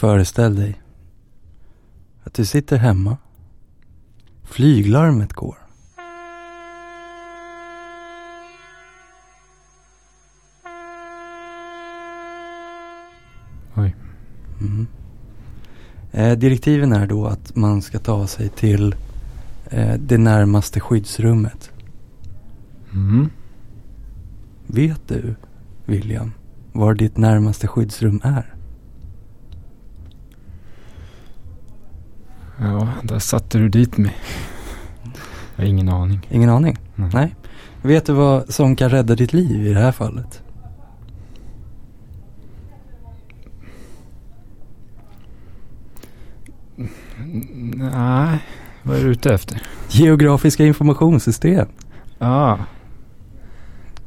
Föreställ dig att du sitter hemma. Flyglarmet går. Oj. Mm. Eh, direktiven är då att man ska ta sig till eh, det närmaste skyddsrummet. Mm. Vet du, William, var ditt närmaste skyddsrum är? Ja, där satte du dit mig. Jag har ingen aning. Ingen aning? Nej. Nej. Vet du vad som kan rädda ditt liv i det här fallet? Nej, vad är du ute efter? Geografiska informationssystem. Ja,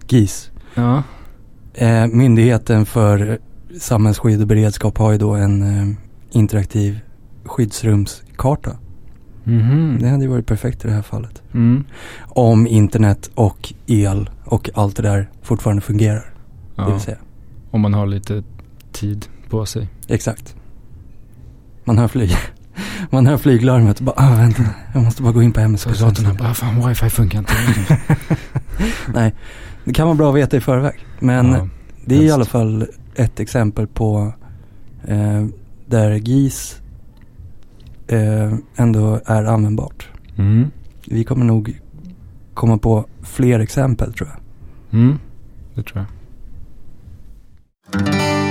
GIS. ja. Eh, Myndigheten för samhällsskydd och beredskap har ju då en eh, interaktiv skyddsrumskarta. Mhm. Det hade ju varit perfekt i det här fallet. Mm. Om internet och el och allt det där fortfarande fungerar. Ja. Det vill säga. Om man har lite tid på sig. Exakt. Man hör flyg. Man hör flyglarmet och bara, ah, vänta, jag måste bara gå in på MSKs Så datorn bara, fan wifi funkar inte. Nej, det kan vara bra att veta i förväg. Men Ja, det är i helst. alla fall ett exempel på eh, där GIS eh, ändå är användbart. Mm. Vi kommer nog komma på fler exempel tror jag. Mm. Det tror jag.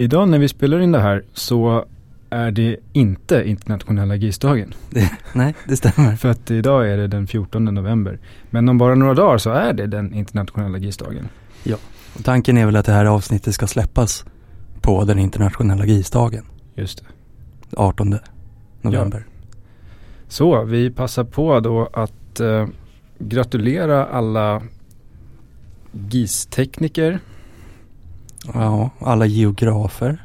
Idag när vi spelar in det här så är det inte internationella GIS-dagen. Nej, det stämmer. För att idag är det den 14 november. Men om bara några dagar så är det den internationella GIS-dagen. Och tanken är väl att det här avsnittet ska släppas på den internationella GIS-dagen. Just det. 18 november. Så vi passar på då att eh, gratulera alla GIS-tekniker. Ja, alla geografer.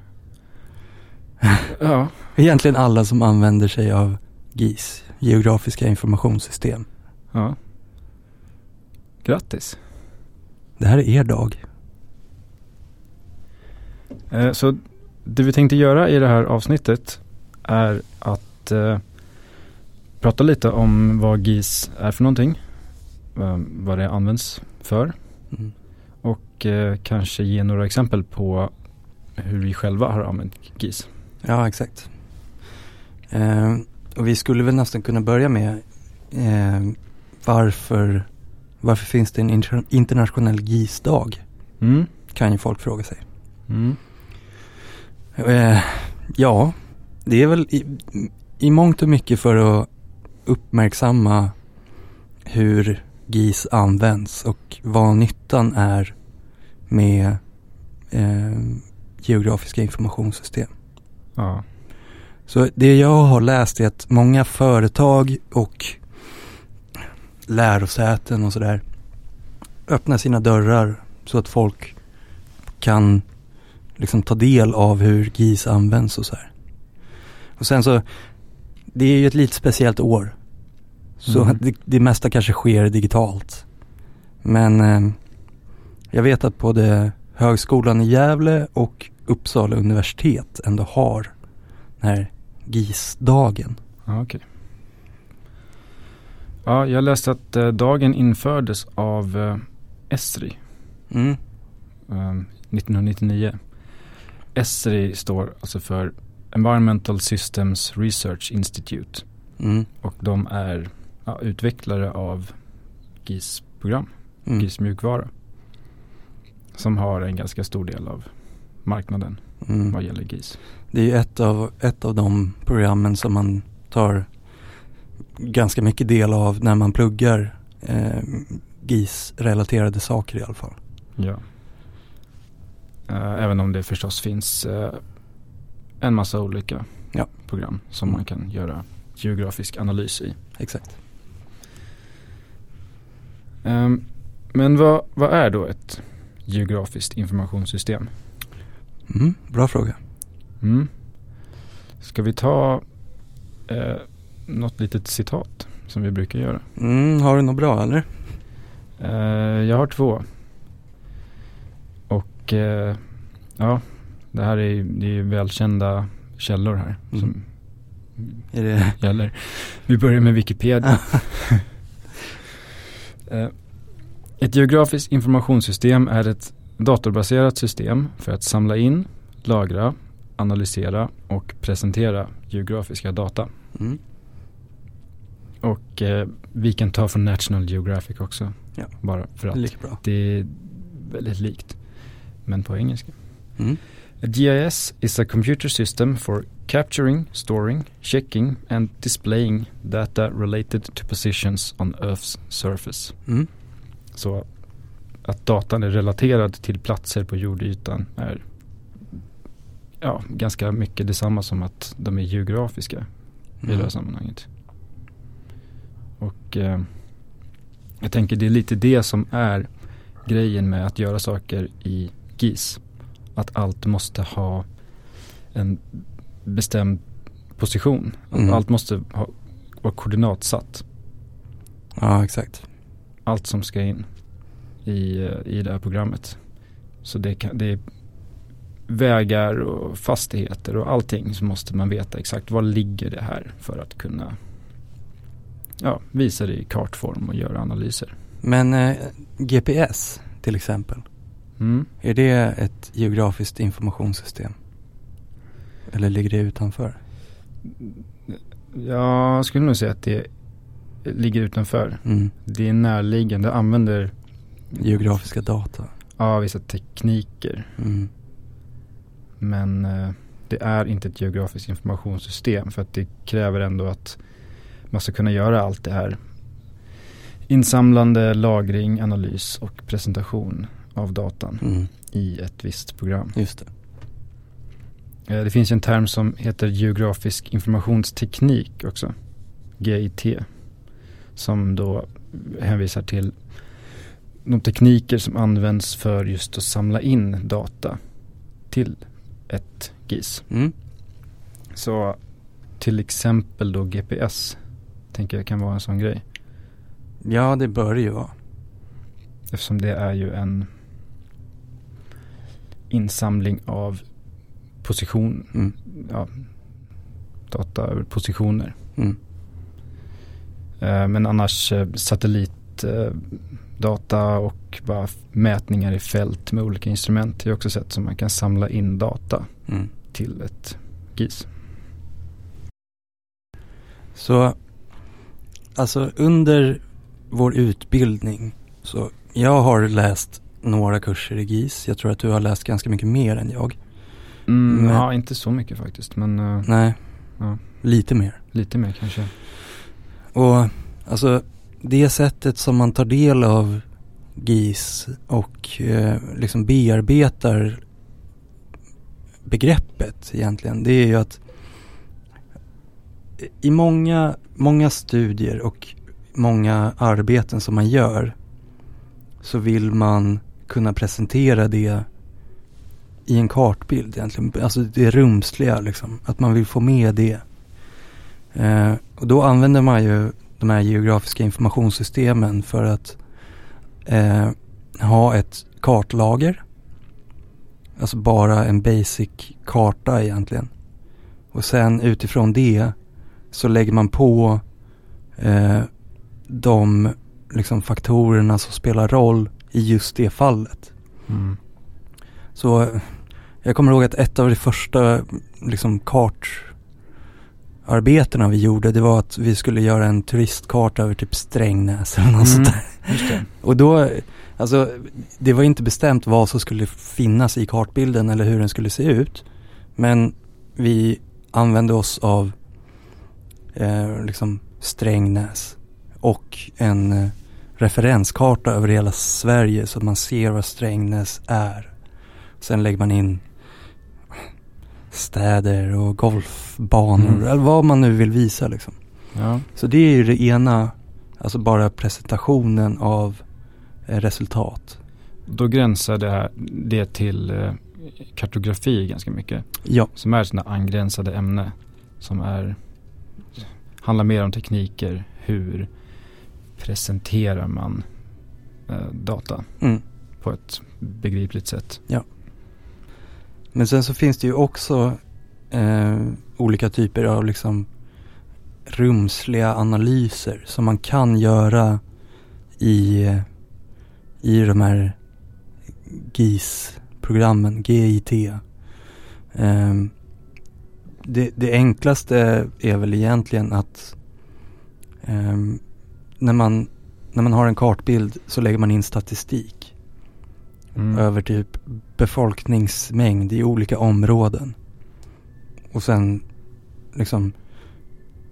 Ja, Egentligen alla som använder sig av GIS, geografiska informationssystem. ja. Grattis. Det här är er dag. Eh, så det vi tänkte göra i det här avsnittet är att eh, prata lite om vad GIS är för någonting. Eh, vad det används för. Mm. Och eh, kanske ge några exempel på hur vi själva har använt GIS. Ja, exakt. Eh, och vi skulle väl nästan kunna börja med eh, varför, varför finns det en inter- internationell GIS-dag? Mm. Kan ju folk fråga sig. Mm. Eh, ja, det är väl i, i mångt och mycket för att uppmärksamma hur GIS används och vad nyttan är med eh, geografiska informationssystem. Ja. Så det jag har läst är att många företag och lärosäten och sådär öppnar sina dörrar så att folk kan liksom ta del av hur GIS används och så här. Och sen så, det är ju ett lite speciellt år. Så Mm. det, det mesta kanske sker digitalt. Men eh, jag vet att både Högskolan i Gävle och Uppsala universitet ändå har den här GIS-dagen. Ja, okej. Ja, jag läste att eh, dagen infördes av eh, Esri Mm. eh, 1999. Esri står alltså för Environmental Systems Research Institute Mm. och de är ja, utvecklare av GIS-program, Mm. GIS mjukvara. Som har en ganska stor del av marknaden Mm. vad gäller GIS. Det är ju ett av, ett av de programmen som man tar ganska mycket del av när man pluggar eh, GIS-relaterade saker i alla fall. Ja. Eh, även om det förstås finns eh, en massa olika Ja. program som man kan göra geografisk analys i. Exakt. Ehm, men vad, vad är då ett geografiskt informationssystem? Mm, bra fråga. Mm. Ska vi ta eh, något litet citat som vi brukar göra? Mm, har du något bra eller? Eh, jag har två. Och eh, ja, det här är ju det är ju välkända källor här Mm. som Är det... gäller. Vi börjar med Wikipedia. Eh, Ett geografiskt informationssystem är ett datorbaserat system för att samla in, lagra, analysera och presentera geografiska data. Mm. Och eh, vi kan ta från National Geographic också. Ja. Bara för att lika det är väldigt likt. Men på engelska. Mm. A GIS is a computer system for capturing, storing, checking and displaying data related to positions on Earth's surface. Mm. Så att datan är relaterad till platser på jordytan är ja, ganska mycket detsamma som att de är geografiska i det här Mm. sammanhanget. Och eh, jag tänker det är lite det som är grejen med att göra saker i GIS. Att allt måste ha en bestämd position. Mm. Allt måste ha, vara koordinatsatt. Ja, exakt. Allt som ska in i, i det här programmet. Så det, kan, det är vägar och fastigheter och allting så måste man veta exakt var ligger det här för att kunna ja, visa det i kartform och göra analyser. Men eh, GPS till exempel. Mm. Är det ett geografiskt informationssystem? Eller ligger det utanför? Jag skulle nog säga att det ligger utanför. Mm. Det är närliggande, använder Geografiska data. ja, vissa tekniker. Mm. Men eh, det är inte ett geografiskt informationssystem för att det kräver ändå att man ska kunna göra allt det här. Insamlande, lagring, analys och presentation av datan Mm. i ett visst program. Just det. Eh, Det finns en term som heter geografisk informationsteknik också. GIT. Som då hänvisar till de tekniker som används för just att samla in data till ett GIS. Mm. Så till exempel då GPS tänker jag kan vara en sån grej. Ja, det bör det ju vara. Eftersom det är ju en insamling av position, Mm. ja, data över positioner. Mm. Eh, Men annars eh, satellitdata och bara mätningar i fält med olika instrument är också sätt som man kan samla in data Mm. till ett GIS. Så, alltså under vår utbildning så jag har läst några kurser i GIS. Jag tror att du har läst ganska mycket mer än jag. Mm, Men- Ja, inte så mycket faktiskt men eh, Nej, Ja. lite mer. lite mer kanske. Och alltså det sättet som man tar del av GIS och eh, liksom bearbetar begreppet egentligen. Det är ju att i många, många studier och många arbeten som man gör så vill man kunna presentera det i en kartbild egentligen. Alltså det rumsliga liksom. Att man vill få med det. Eh, och då använder man ju de här geografiska informationssystemen för att eh, ha ett kartlager. Alltså bara en basic karta egentligen. Och sen utifrån det så lägger man på eh, de liksom, faktorerna som spelar roll i just det fallet. Mm. Så jag kommer ihåg att ett av de första liksom kartarbetena vi gjorde det var att vi skulle göra en turistkarta över typ Strängnäs eller något sånt Mm, där. just det. Och då, alltså det var inte bestämt vad som skulle finnas i kartbilden eller hur den skulle se ut. Men vi använde oss av eh, liksom Strängnäs och en eh, referenskarta över hela Sverige så att man ser vad Strängnäs är. Sen lägger man in städer och golfbanor Mm. eller vad man nu vill visa liksom. Ja. Så det är ju det ena, alltså bara presentationen av eh, resultat. Då gränsar det, här, det till eh, kartografi ganska mycket. Ja, Som är sådana angränsade ämne. Som är, handlar mer om tekniker. Hur presenterar man eh, data mm. på ett begripligt sätt. Men sen så finns det ju också eh, olika typer av liksom rumsliga analyser som man kan göra i, eh, i de här GIS-programmen, GIT. Eh, det, det enklaste är väl egentligen att eh, när, man, när man har en kartbild så lägger man in statistik Mm. över typ befolkningsmängd i olika områden. Och sen liksom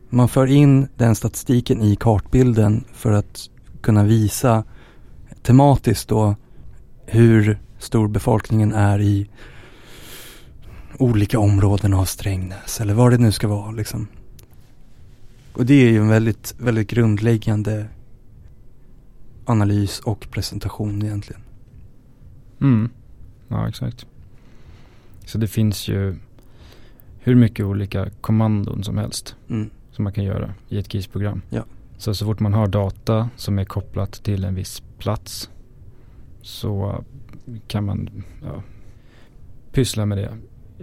man för in den statistiken i kartbilden för att kunna visa tematiskt då hur stor befolkningen är i olika områden av Strängnäs eller vad det nu ska vara liksom. Och det är ju en väldigt, väldigt grundläggande analys och presentation egentligen. Mm. Ja, exakt. Så det finns ju hur mycket olika kommandon som helst Mm. som man kan göra i ett GIS-program. Ja. Så så fort man har data som är kopplat till en viss plats så kan man ja, pyssla med det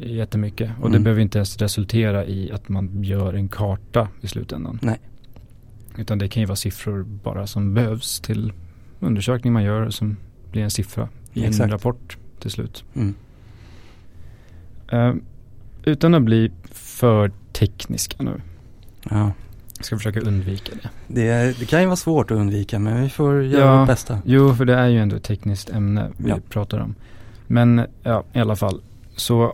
jättemycket. Och det Mm. behöver inte ens resultera i att man gör en karta i slutändan. Nej. Utan det kan ju vara siffror bara som behövs till undersökning man gör som blir en siffra i en Exakt. rapport till slut. Mm. Eh, utan att bli för tekniska nu. Ja. Jag ska försöka undvika det. Det, det kan ju vara svårt att undvika men vi får göra Ja. vårt bästa. Jo, för det är ju ändå ett tekniskt ämne vi Ja. pratar om. Men ja, i alla fall. Så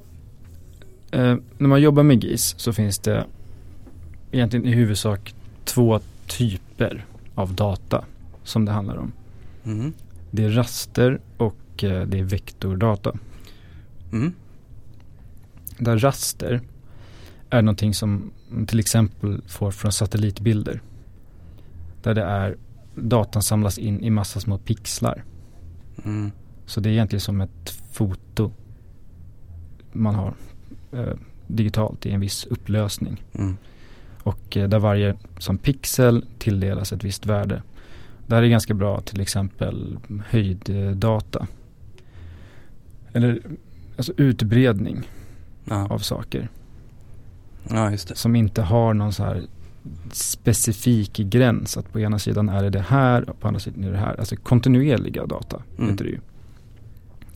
eh, när man jobbar med GIS så finns det egentligen i huvudsak två typer av data som det handlar om. Mm. Det är raster och eh, det är vektordata. Mm. Där raster är någonting som till exempel får från satellitbilder. Där det är datan samlas in i massa små pixlar. Mm. Så det är egentligen som ett foto man har eh, digitalt i en viss upplösning. Mm. Och eh, där varje som pixel tilldelas ett visst värde. Det här är ganska bra till exempel höjddata. Eller alltså utbredning Ja. av saker. ja, just det. Som inte har någon så här specifik gräns. Att på ena sidan är det det här och på andra sidan är det här. Alltså kontinuerliga data Mm. heter det ju.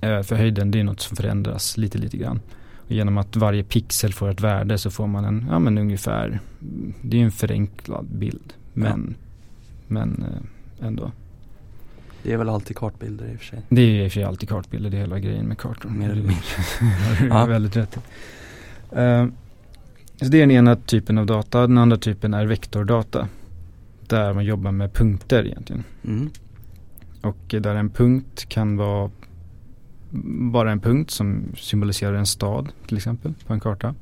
Eh, för höjden det är något som förändras lite lite grann. Och genom att varje pixel får ett värde så får man en, ja men ungefär, det är en förenklad bild. Men, men eh, ändå. Det är väl alltid kartbilder i och för sig. Det är i och för sig alltid kartbilder, det är hela grejen med kartor. Mer eller mindre. Ja. väldigt rätt. Eh, så det är den ena typen av data. Den andra typen är vektordata. Där man jobbar med punkter egentligen. Mm. Och där en punkt kan vara bara en punkt som symboliserar en stad till exempel på en karta.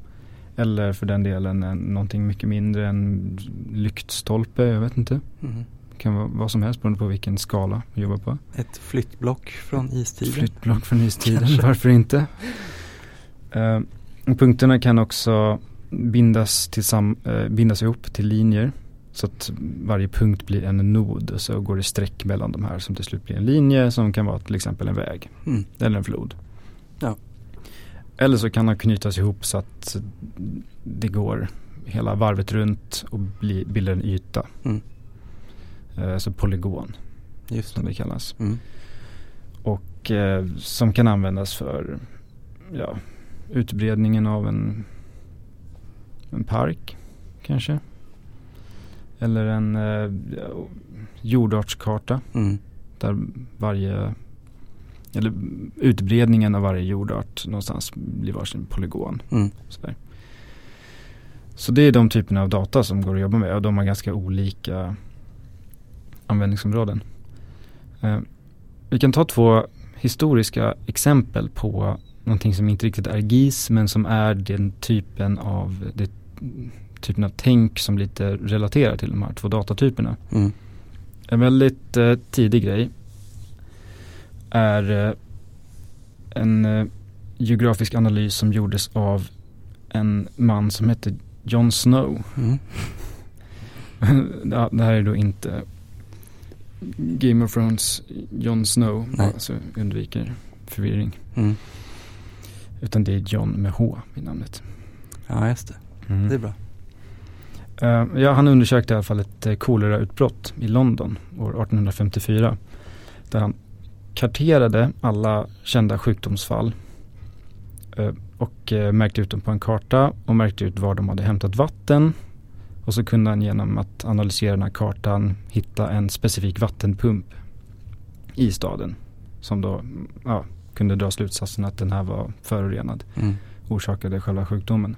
Eller för den delen en, någonting mycket mindre, en lyktstolpe, jag vet inte. Mm. Kan vara vad som helst beroende på vilken skala man jobbar på. Ett flyttblock från istiden. Flyttblock från istiden, Kanske. varför inte? Och punkterna kan också bindas, tillsam, eh, bindas ihop till linjer. Så att varje punkt blir en nod och så går det streck mellan de här som till slut blir en linje som kan vara till exempel en väg Mm. eller en flod. Ja. Eller så kan de knytas ihop så att det går hela varvet runt och bli, bildar en yta. Mm. Eh, så polygon Just som det. kallas. Mm. Och eh, som kan användas för ja, utbredningen av en, en park kanske. Eller en eh, jordartskarta Mm. där varje eller utbredningen av varje jordart någonstans blir varsin polygon. Mm. Sådär. Så det är de typerna av data som går att jobba med och de har ganska olika användningsområden. Eh, vi kan ta två historiska exempel på någonting som inte riktigt är GIS men som är den typen av, det, typen av tänk som lite relaterar till de här två datatyperna. Mm. En väldigt eh, tidig grej är eh, en eh, geografisk analys som gjordes av en man som hette Jon Snow. Mm. Det här är då inte Game of Thrones Jon Snow, Nej. bara så jag undviker förvirring. Mm. Utan det är John med H i namnet. Ja, just det. Det är bra. Eh, ja, han undersökte i alla fall ett uh, kolerautbrott i London år 1854. Där han karterade alla kända sjukdomsfall eh, och eh, märkte ut dem på en karta och märkte ut var de hade hämtat vatten. Och så kunde han genom att analysera den här kartan hitta en specifik vattenpump i staden. Som då ja, kunde dra slutsatsen att den här var förorenad Mm. orsakade själva sjukdomen.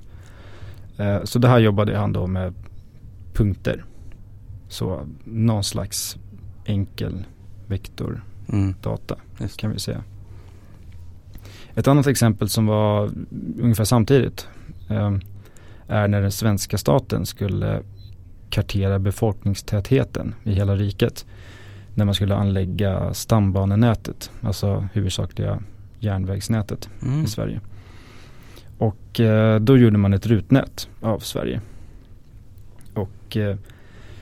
Eh, så det här jobbade han då med punkter. Så någon slags enkel vektordata Mm. Kan vi säga. Ett annat exempel som var ungefär samtidigt eh, är när den svenska staten skulle kartera befolkningstätheten i hela riket. När man skulle anlägga stambanenätet, alltså huvudsakliga järnvägsnätet Mm. i Sverige. Och eh, då gjorde man ett rutnät av Sverige. Och eh,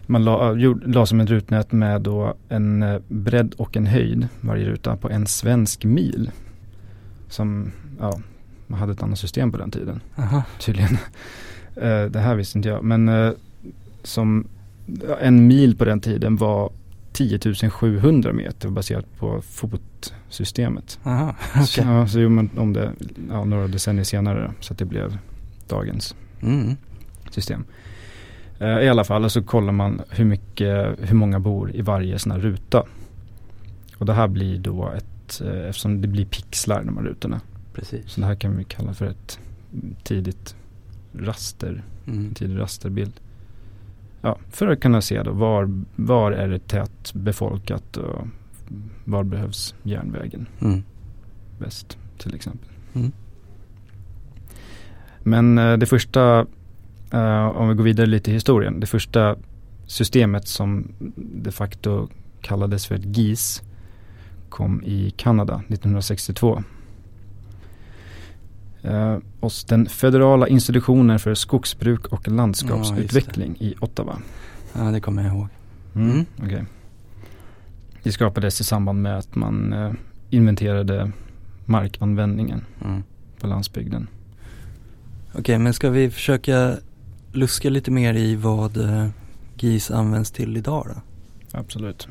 man la, gjorde, la som ett rutnät med då en eh, bredd och en höjd varje ruta på en svensk mil. Som, ja, man hade ett annat system på den tiden Aha. tydligen. Eh, det här visste inte jag. Men eh, som en mil på den tiden var 10 700 meter baserat på fotsystemet. Aha. Så, Okej. ja, så gjorde man om det ja, några decennier senare så att det blev dagens Mm. system. Eh, I alla fall så kollar man hur, mycket, hur många bor i varje sån här ruta. Och det här blir då ett, eh, eftersom det blir pixlar de här rutorna. Precis. Så det här kan vi kalla för ett tidigt raster, Mm. tidig rasterbild. Ja, för att kunna se då var, var är det tätt befolkat och var behövs järnvägen Mm. bäst till exempel. Mm. Men eh, det första, eh, om vi går vidare lite i historien, det första systemet som de facto kallades för ett GIS kom i Kanada 1962. Eh, hos den federala institutionen för skogsbruk och landskapsutveckling i Ottawa. Ja, det kommer jag ihåg. Mm. Mm. okej. Det skapades i samband med att man eh, inventerade markanvändningen Mm. på landsbygden. Okej, men ska vi försöka luska lite mer i vad eh, GIS används till idag då? Absolut.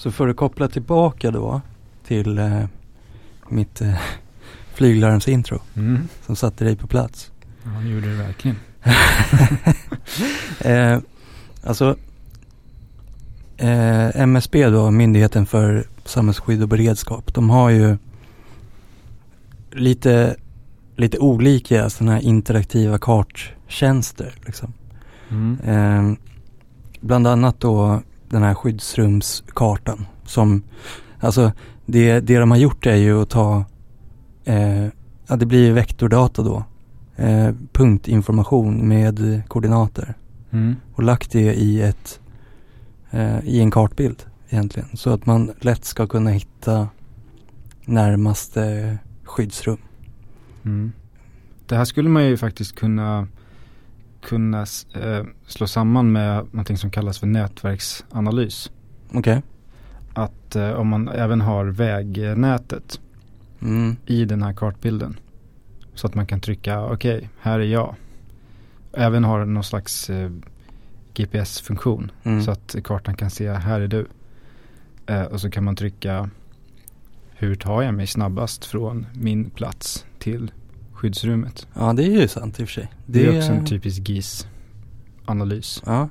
Så för att koppla tillbaka då till eh, mitt eh, flyglarmsintro Mm. som satte dig på plats. Ja, han gjorde det verkligen. eh, alltså eh, MSB då, Myndigheten för samhällsskydd och beredskap, de har ju lite, lite olika sådana här interaktiva karttjänster liksom. Mm. Eh, bland annat då den här skyddsrumskartan som, alltså det, det de har gjort är ju att ta, eh, ja det blir vektordata då, eh, punktinformation med koordinater Mm. och lagt det i ett, eh, i en kartbild egentligen. Så att man lätt ska kunna hitta närmaste skyddsrum. Mm. Det här skulle man ju faktiskt kunna, kunna eh, slå samman med någonting som kallas för nätverksanalys. Okej. Att eh, om man även har vägnätet Mm. i den här kartbilden. Så att man kan trycka okej, här är jag. Även har någon slags eh, GPS-funktion. Mm. Så att kartan kan se här är du. Eh, och så kan man trycka hur tar jag mig snabbast från min plats till skyddsrummet. Ja, det är ju sant i och för sig. Det, är också en typisk GIS-analys. Ja,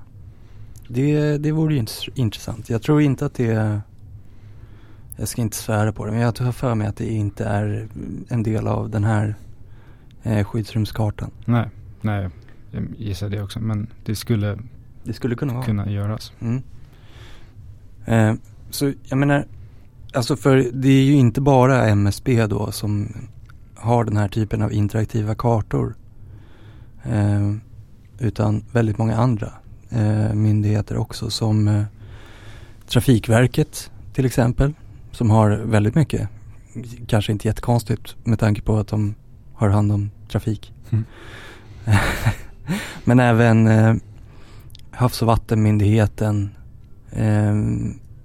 det, det vore ju intressant. Jag tror inte att det jag ska inte svära på det, men jag har för mig att det inte är en del av den här eh, skyddsrumskartan. Nej, nej, jag gissar det också, men det skulle, det skulle kunna, vara. kunna göras. Mm. Eh, så jag menar, alltså för det är ju inte bara MSB då som har den här typen av interaktiva kartor. Eh, utan väldigt många andra eh, myndigheter också som eh, Trafikverket till exempel. Som har väldigt mycket, kanske inte jättekonstigt med tanke på att de har hand om trafik. Mm. Men även eh, Havs och vattenmyndigheten, eh,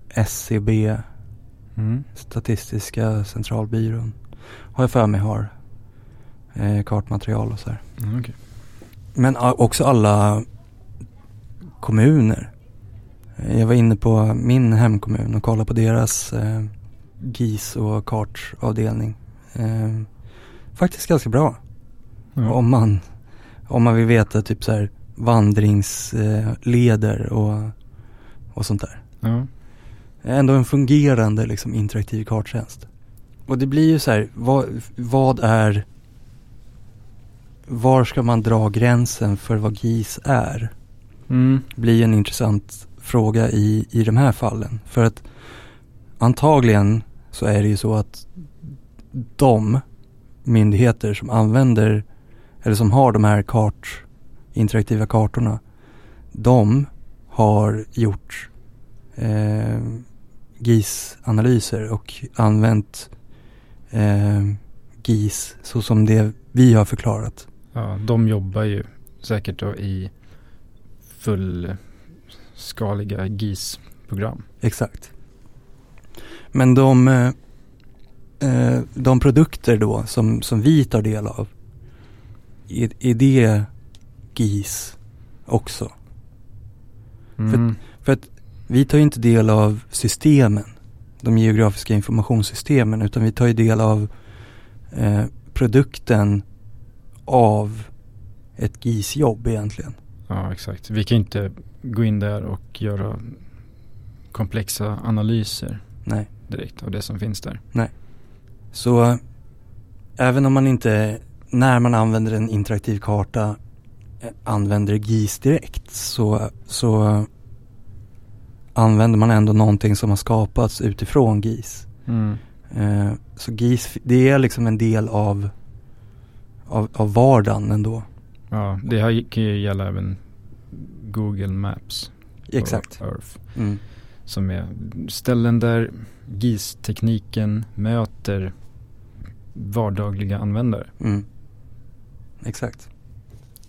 SCB, mm. Statistiska centralbyrån har jag för mig har eh, kartmaterial och så här. Mm, okay. Men också alla kommuner. Eh, jag var inne på min hemkommun och kollade på deras eh, GIS och kartavdelning. Eh, faktiskt ganska bra. Mm. Om, man, om man vill veta typ så här vandringsleder och, och sånt där. Mm. Ändå en fungerande liksom interaktiv karttjänst. Och det blir ju så här, vad, vad är, var ska man dra gränsen för vad GIS är? Mm. Blir en intressant fråga i, i de här fallen. För att antagligen så är det ju så att de myndigheter som använder eller som har de här kart, interaktiva kartorna, de har gjort eh, GIS-analyser och använt eh, GIS så som det vi har förklarat. Ja, de jobbar ju säkert då i fullskaliga GIS-program. Exakt. Men de, eh, eh, de produkter då som, som vi tar del av, är, är det GIS också? Mm. För, för att vi tar ju inte del av systemen, de geografiska informationssystemen, utan vi tar ju del av eh, produkten av ett GIS-jobb egentligen. Ja, exakt. Vi kan inte gå in där och göra komplexa analyser Nej. direkt av det som finns där. Nej. Så även om man inte, när man använder en interaktiv karta, eh, använder GIS direkt så, så använder man ändå någonting som har skapats utifrån GIS. Mm. Eh, så GIS, det är liksom en del av, av, av vardagen ändå. Ja, det här kan ju gälla även Google Maps. Exakt. Earth. Mm. Som är ställen där GIS-tekniken möter vardagliga användare. Mm. Exakt.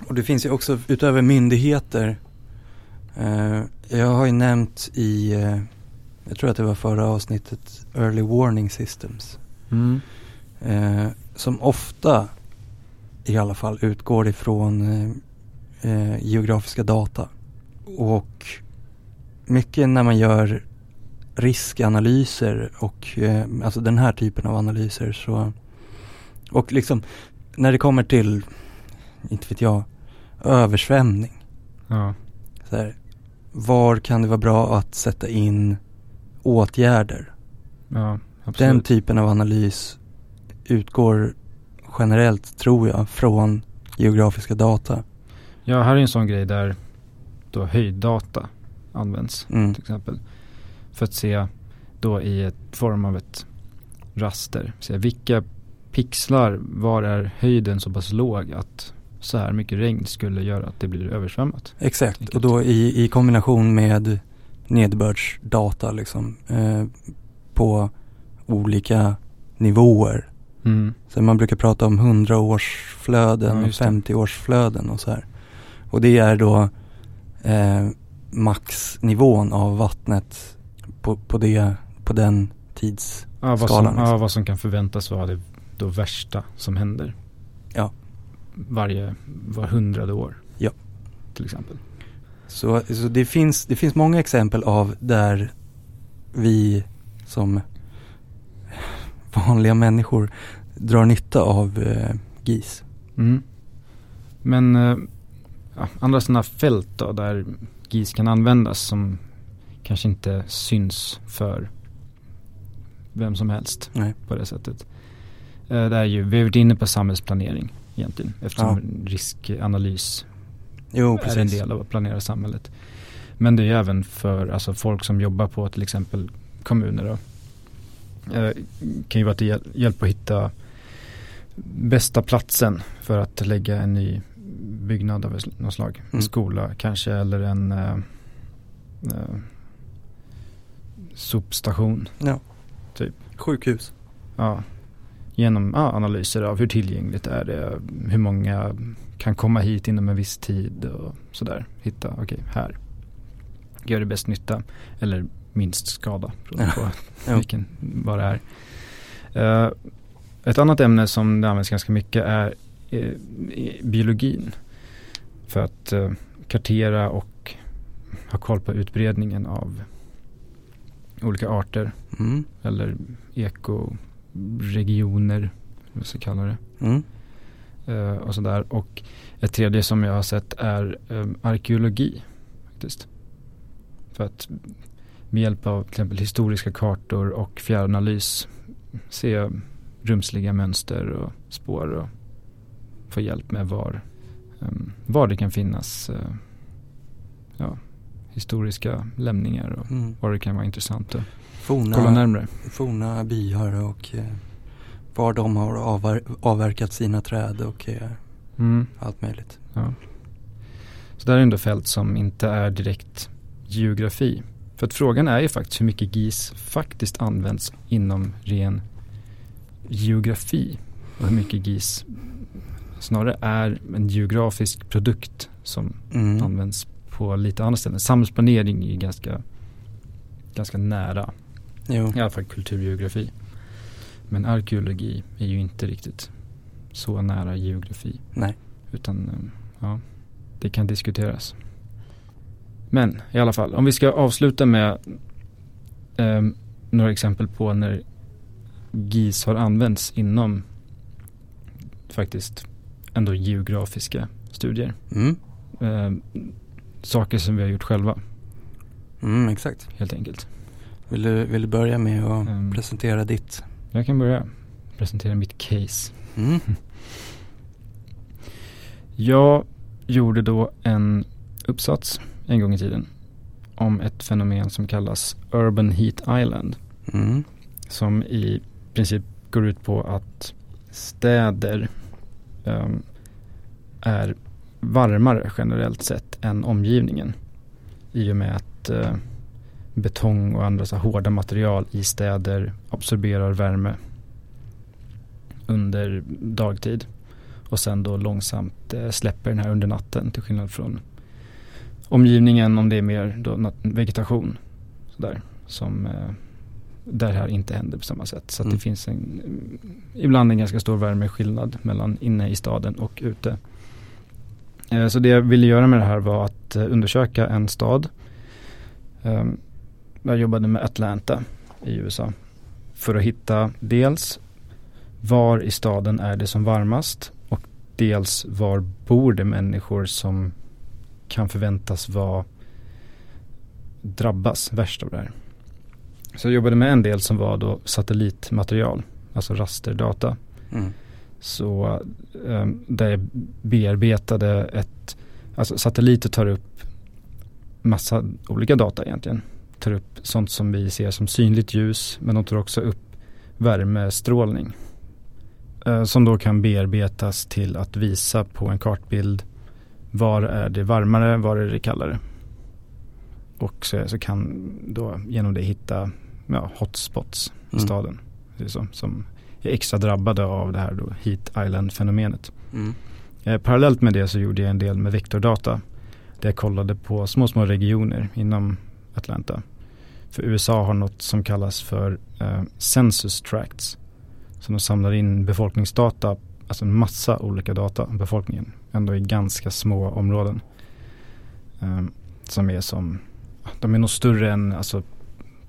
Och det finns ju också utöver myndigheter. Eh, jag har ju nämnt i, eh, jag tror att det var förra avsnittet, Early Warning Systems. Mm. Eh, som ofta i alla fall utgår ifrån eh, eh, geografiska data. Och mycket när man gör riskanalyser och eh, alltså den här typen av analyser så och liksom när det kommer till, inte vet jag, översvämning. Ja. Så här, var kan det vara bra att sätta in åtgärder? Ja. Den typen av analys utgår generellt, tror jag, från geografiska data. Ja, här är en sån grej där då höjddata används Mm. till exempel. För att se då i ett form av ett raster. Se vilka pixlar, var är höjden så pass låg att så här mycket regn skulle göra att det blir översvämmat. Exakt, Enkelt. och då i, i kombination med nederbördsdata liksom eh, på olika nivåer. Mm. Så man brukar prata om 100-årsflöden Ja, och just det. 50-årsflöden och så här. Och det är då eh, maxnivån av vattnet på, på, det, på den tids... Ja, vad som, ja, liksom. vad som kan förväntas vara det då värsta som händer. Varje, var hundrade år. Ja. Till exempel. Så, så det, finns, det finns många exempel av där vi som vanliga människor drar nytta av eh, GIS. Mm. Men eh, ja, andra sådana fält då där GIS kan användas som kanske inte syns för vem som helst Nej. på det sättet. Eh, det är ju, vi har varit inne på samhällsplanering egentligen eftersom riskanalys Jo, är en del av att planera samhället. Men det är även för alltså, folk som jobbar på till exempel kommuner. Då. Eh, kan ju vara till hjäl- hjälp att hitta bästa platsen för att lägga en ny byggnad av något slag. En Mm. skola kanske eller en eh, eh, sopstation. Ja. Typ. Sjukhus. Ja. Genom ja, analyser av hur tillgängligt är det, hur många kan komma hit inom en viss tid och sådär. Hitta, okej, här. Gör det bäst nytta eller minst skada beroende på vilken, vad det är. Eh, ett annat ämne som det används ganska mycket är eh, biologin. För att eh, kartera och ha koll på utbredningen av olika arter Mm. eller ekoregioner, vad ska kalla det. Mm. Eh, och sådär. Och ett tredje som jag har sett är eh, arkeologi. Faktiskt. För att med hjälp av till exempel historiska kartor och fjärranalys se rumsliga mönster och spår och få hjälp med var, um, var det kan finnas uh, ja, historiska lämningar och Mm. var det kan vara intressant att Forna, kolla närmre. forna byar och eh, var de har avver- avverkat sina träd och eh, Mm. allt möjligt. Ja. Så där är ändå fält som inte är direkt geografi. För att frågan är ju faktiskt hur mycket GIS faktiskt används inom ren geografi. Och hur mycket GIS snarare är en geografisk produkt som Mm. används på lite andra ställen. Samhällsplanering är ganska, ganska nära, Jo. i alla fall kulturgeografi. Men arkeologi är ju inte riktigt så nära geografi. Nej. Utan eh, ja, det kan diskuteras. Men i alla fall, om vi ska avsluta med eh, några exempel på när GIS har använts inom faktiskt ändå geografiska studier. Mm. Eh, saker som vi har gjort själva Mm, exakt. helt enkelt. Vill du, vill du börja med att Mm. presentera ditt? Jag kan börja presentera mitt case. Mm. Jag gjorde då en uppsats en gång i tiden om ett fenomen som kallas Urban Heat Island. Mm. Som i princip går ut på att städer ehm, är varmare generellt sett än omgivningen. I och med att eh, betong och andra så hårda material i städer absorberar värme under dagtid. Och sen då långsamt eh, släpper den här under natten till skillnad från omgivningen om det är mer då vegetation. Sådär, som eh, där det här inte händer på samma sätt. Så Mm. det finns en, ibland en ganska stor värmeskillnad mellan inne i staden och ute. Eh, så det jag ville göra med det här var att undersöka en stad. Jag jobbade med Atlanta i USA. För att hitta dels var i staden är det som varmast och dels var bor det människor som kan förväntas vara drabbas värst av det här. Så jag jobbade med en del som var då satellitmaterial, alltså rasterdata. Mm. Så eh, där jag bearbetade ett, alltså satelliter tar upp massa olika data egentligen. Tar upp sånt som vi ser som synligt ljus men de tar också upp värmestrålning. Eh, som då kan bearbetas till att visa på en kartbild var är det varmare, var är det kallare. Och så, så kan då genom det hitta ja, hotspots i Mm. staden. Så, som är extra drabbade av det här då Heat Island-fenomenet. Mm. Eh, parallellt med det så gjorde jag en del med vektordata. Där jag kollade på små, små regioner inom Atlanta. För USA har något som kallas för eh, census tracts. Så de samlar in befolkningsdata, alltså en massa olika data om befolkningen. Ändå i ganska små områden. Eh, som är som, de är nog större än alltså,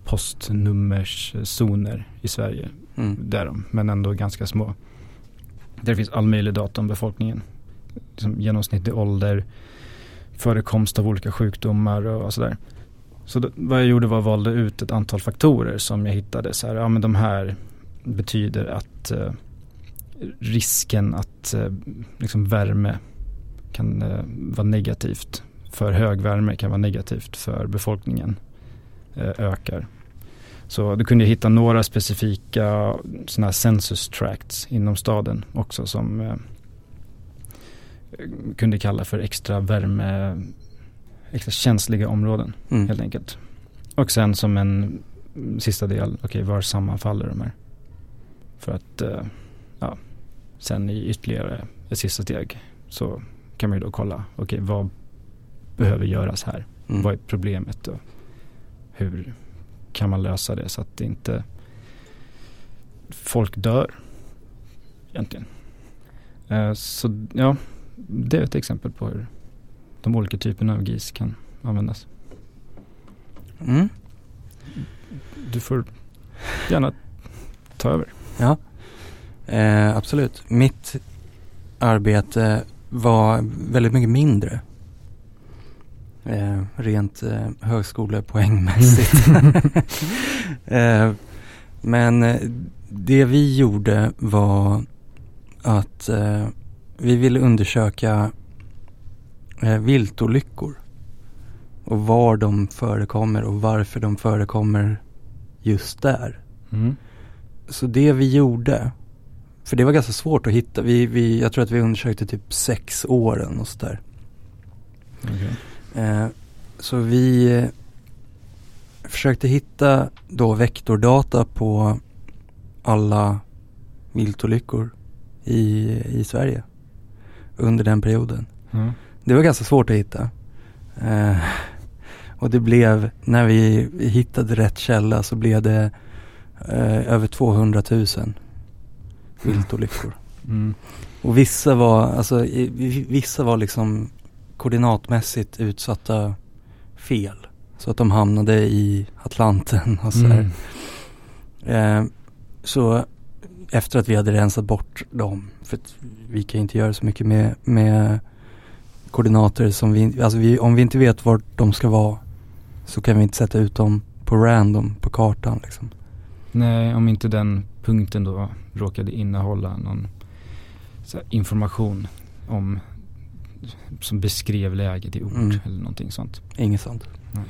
postnummerszoner i Sverige Mm. där de, men ändå ganska små. Där finns all möjlig data om befolkningen. Liksom genomsnittlig ålder, förekomst av olika sjukdomar och, och sådär. Så då, vad jag gjorde var att valde ut ett antal faktorer som jag hittade. Så här, ja men de här betyder att eh, risken att eh, liksom värme kan eh, vara negativt. För hög värme kan vara negativt för befolkningen. Eh, ökar. Så du kunde hitta några specifika sådana här census tracts inom staden också som eh, kunde kalla för extra värme, extra känsliga områden Mm. helt enkelt. Och sen som en sista del, okej okay, var sammanfaller de här? För att eh, ja, sen i ytterligare ett sista steg så kan man ju då kolla, okej okay, vad behöver göras här? Mm. Vad är problemet och hur kan man lösa det så att det inte folk dör egentligen. Eh, så ja, det är ett exempel på hur de olika typerna av GIS kan användas. Mm. Du får gärna ta över. Ja, eh, absolut. Mitt arbete var väldigt mycket mindre. Eh, rent eh, högskolepoängmässigt. eh, men eh, det vi gjorde var att eh, vi ville undersöka eh, viltolyckor. Och var de förekommer och varför de förekommer just där. Mm. Så det vi gjorde, för det var ganska svårt att hitta. Vi, vi, jag tror att vi undersökte typ sex åren och sådär. Okay. Eh, så vi eh, försökte hitta då vektordata på alla viltolyckor i, i Sverige under den perioden. Mm. Det var ganska svårt att hitta. Eh, och det blev, när vi hittade rätt källa så blev det eh, över 200 000 viltolyckor. Mm. Och vissa var, alltså vissa var liksom koordinatmässigt utsatta fel. Så att de hamnade i Atlanten och så. Mm. Eh, så efter att vi hade rensat bort dem, för vi kan inte göra så mycket med, med koordinater som vi, alltså vi, om vi inte vet var de ska vara så kan vi inte sätta ut dem på random på kartan liksom. Nej, om inte den punkten då råkade innehålla någon information om som beskrev läget i ord Mm. eller någonting sånt. Inget sånt. Nej.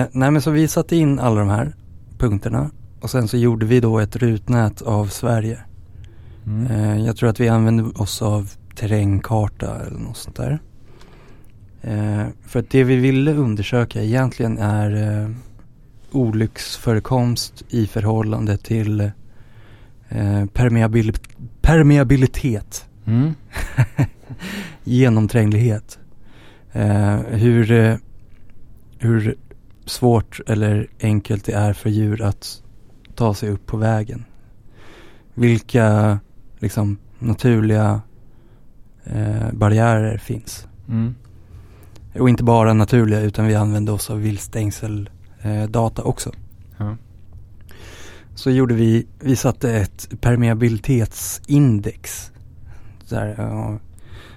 Eh, nej men så vi satte in alla de här punkterna och sen så gjorde vi då ett rutnät av Sverige. Mm. Eh, jag tror att vi använde oss av terrängkarta eller något sånt där. Eh, för att det vi ville undersöka egentligen är eh, olycksförekomst i förhållande till eh, permeabil permeabilitet, Mm. genomtränglighet. Eh, hur, eh, hur svårt eller enkelt det är för djur att ta sig upp på vägen. Vilka liksom naturliga eh, barriärer finns. Mm. Och inte bara naturliga utan vi använde oss av viltstängseldata eh, också. Ja. Så gjorde vi, vi satte ett permeabilitetsindex. Där, ja,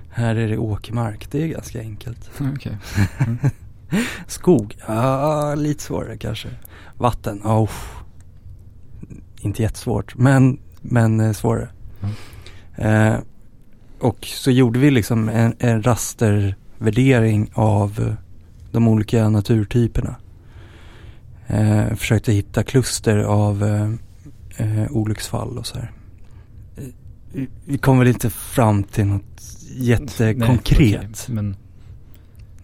här är det åkermark, det är ganska enkelt. Okej. Skog, ja lite svårare kanske. Vatten, uff. Inte jättesvårt men, men eh, svårare. Eh, och så gjorde vi liksom en, en rastervärdering av eh, de olika naturtyperna. Eh, försökte hitta kluster av eh, eh, olycksfall och så här. Eh, vi- kom väl inte fram till något jättekonkret. Nej, okej, Men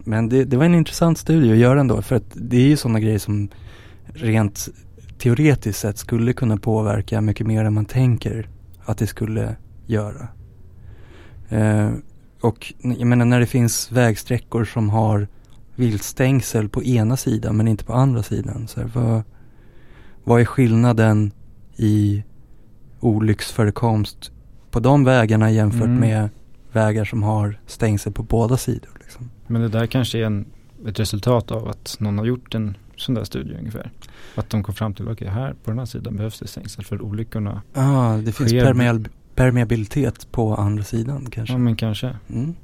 Men det, det var en intressant studie att göra ändå för att det är ju sådana grejer som rent teoretiskt sett skulle kunna påverka mycket mer än man tänker att det skulle göra. Eh, och jag menar när det finns vägsträckor som har viltstängsel på ena sidan men inte på andra sidan. Så här, vad, vad är skillnaden i olycksförekomst på de vägarna jämfört Mm. med vägar som har stängsel på båda sidor? Liksom? Men det där kanske är en, ett resultat av att någon har gjort en sån där studie ungefär. Att de kom fram till, okej här på den här sidan behövs det stängsel för olyckorna. Ja, ah, det finns Sker- permeab permeabilitet på andra sidan kanske. Ja men kanske. Mm.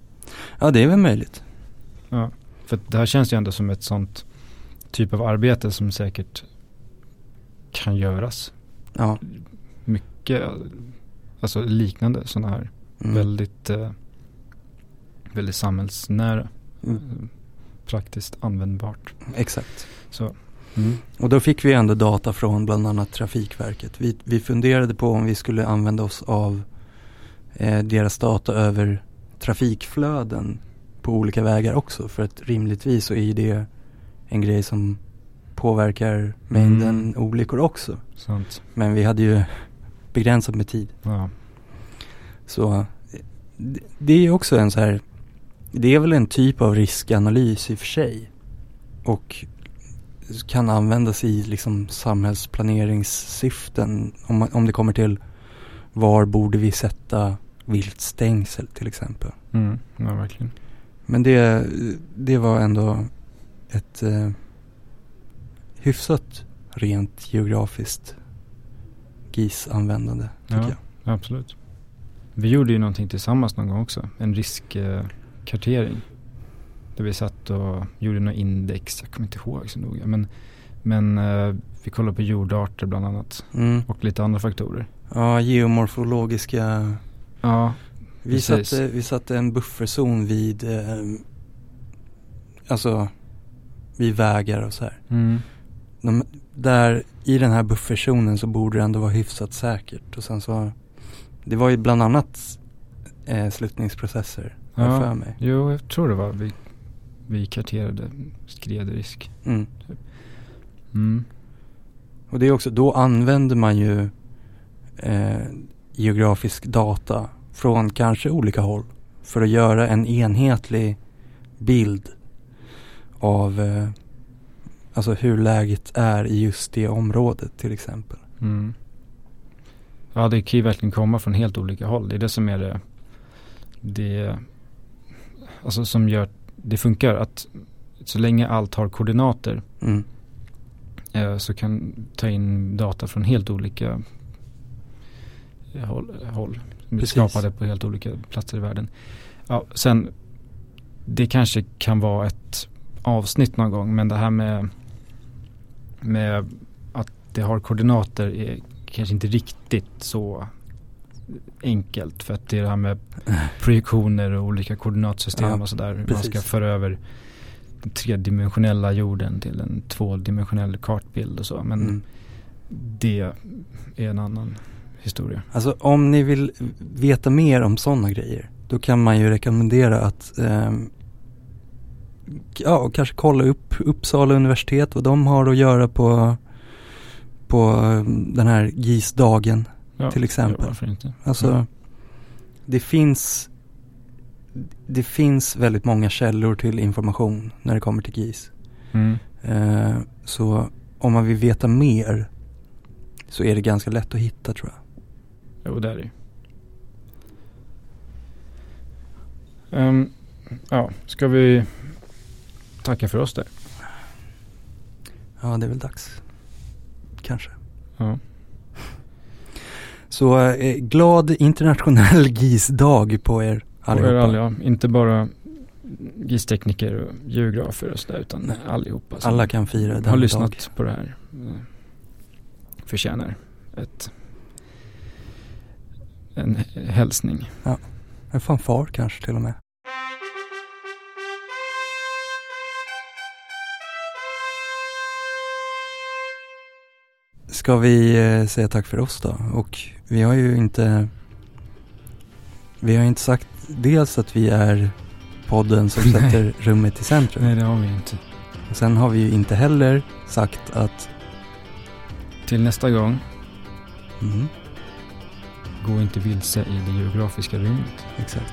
Ja det är väl möjligt. Ja, för det här känns ju ändå som ett sånt typ av arbete som säkert kan göras. Ja. Mycket, alltså liknande sådana här Mm. väldigt, eh, väldigt samhällsnära, Mm. eh, praktiskt användbart. Exakt. Så, mm. Och då fick vi ändå data från bland annat Trafikverket. Vi, vi funderade på om vi skulle använda oss av eh, deras data över trafikflöden på olika vägar också. För att rimligtvis så är ju det en grej som påverkar mängden Mm. olyckor också. sant. Men vi hade ju begränsat med tid. Ja. Så eh, det- det är också en så här, det är väl en typ av riskanalys i och för sig. Och kan användas i liksom samhällsplaneringssyften. Om, om det kommer till var borde vi sätta viltstängsel till exempel. Mm. ja, verkligen. Men det, det var ändå ett eh, hyfsat rent geografiskt GIS-användande tycker Ja. jag. Absolut. Vi gjorde ju någonting tillsammans någon gång också. En riskkartering. Där vi satt och gjorde några index. Jag kommer inte ihåg så noga. Men, men eh, vi kollade på jordarter bland annat. Mm. Och lite andra faktorer. Ja, geomorfologiska. Ja, Vi Precis. satte, vi satte en bufferzon vid, eh, alltså vid vägar och så här. mm. De, där i den här bufferzonen så borde det ändå vara hyfsat säkert. Och sen så, det var ju bland annat eh, jag Ja. för mig. Jo, jag tror det var. Vi, vi karterade skredrisk. Mm. Mm. Och det är också, då använder man ju eh, geografisk data från kanske olika håll för att göra en enhetlig bild av eh, alltså hur läget är i just det området till exempel. Mm. Ja, det kan ju verkligen komma från helt olika håll. Det är det som är det, det alltså som gör det funkar. Att så länge allt har koordinater Mm. eh, så kan ta in data från helt olika eh, håll. håll skapade på helt olika platser i världen. Ja, sen det kanske kan vara ett avsnitt någon gång men det här med, med att det har koordinater är kanske inte riktigt så enkelt för att det är det här med projektioner och olika koordinatsystem Ja, och sådär. Man ska föra över den tredimensionella jorden till en tvådimensionell kartbild och så. Men Mm. det är en annan historia. Alltså om ni vill veta mer om sådana grejer då kan man ju rekommendera att ehm, ja, kanske kolla upp Uppsala universitet vad de har att göra på, på ehm, den här GIS-dagen. Ja, Till exempel. ja, Varför inte? Alltså Mm. det finns det finns väldigt många källor till information när det kommer till GIS. Mm. Eh, så om man vill veta mer så är det ganska lätt att hitta tror jag. Jo, det är det ju. Ehm, ja, ska vi tacka för oss där? Ja, det är väl dags. Kanske. Ja. Så eh, glad internationell GIS-dag på er Och er allihopa. alla, ja. Inte bara GIS-tekniker och geografer och sådär utan allihopa Alla kan fira har denna lyssnat dag. på det här. eh, Förtjänar ett en hälsning. En fanfar kanske till och med. Ska vi eh, säga tack för oss då? Och vi har ju inte Vi har inte sagt dels att vi är podden som Nej. sätter rummet i centrum. Nej, det har vi inte. Och sen har vi ju inte heller sagt att Till nästa gång, mm, gå inte vilse i det geografiska rummet. exakt.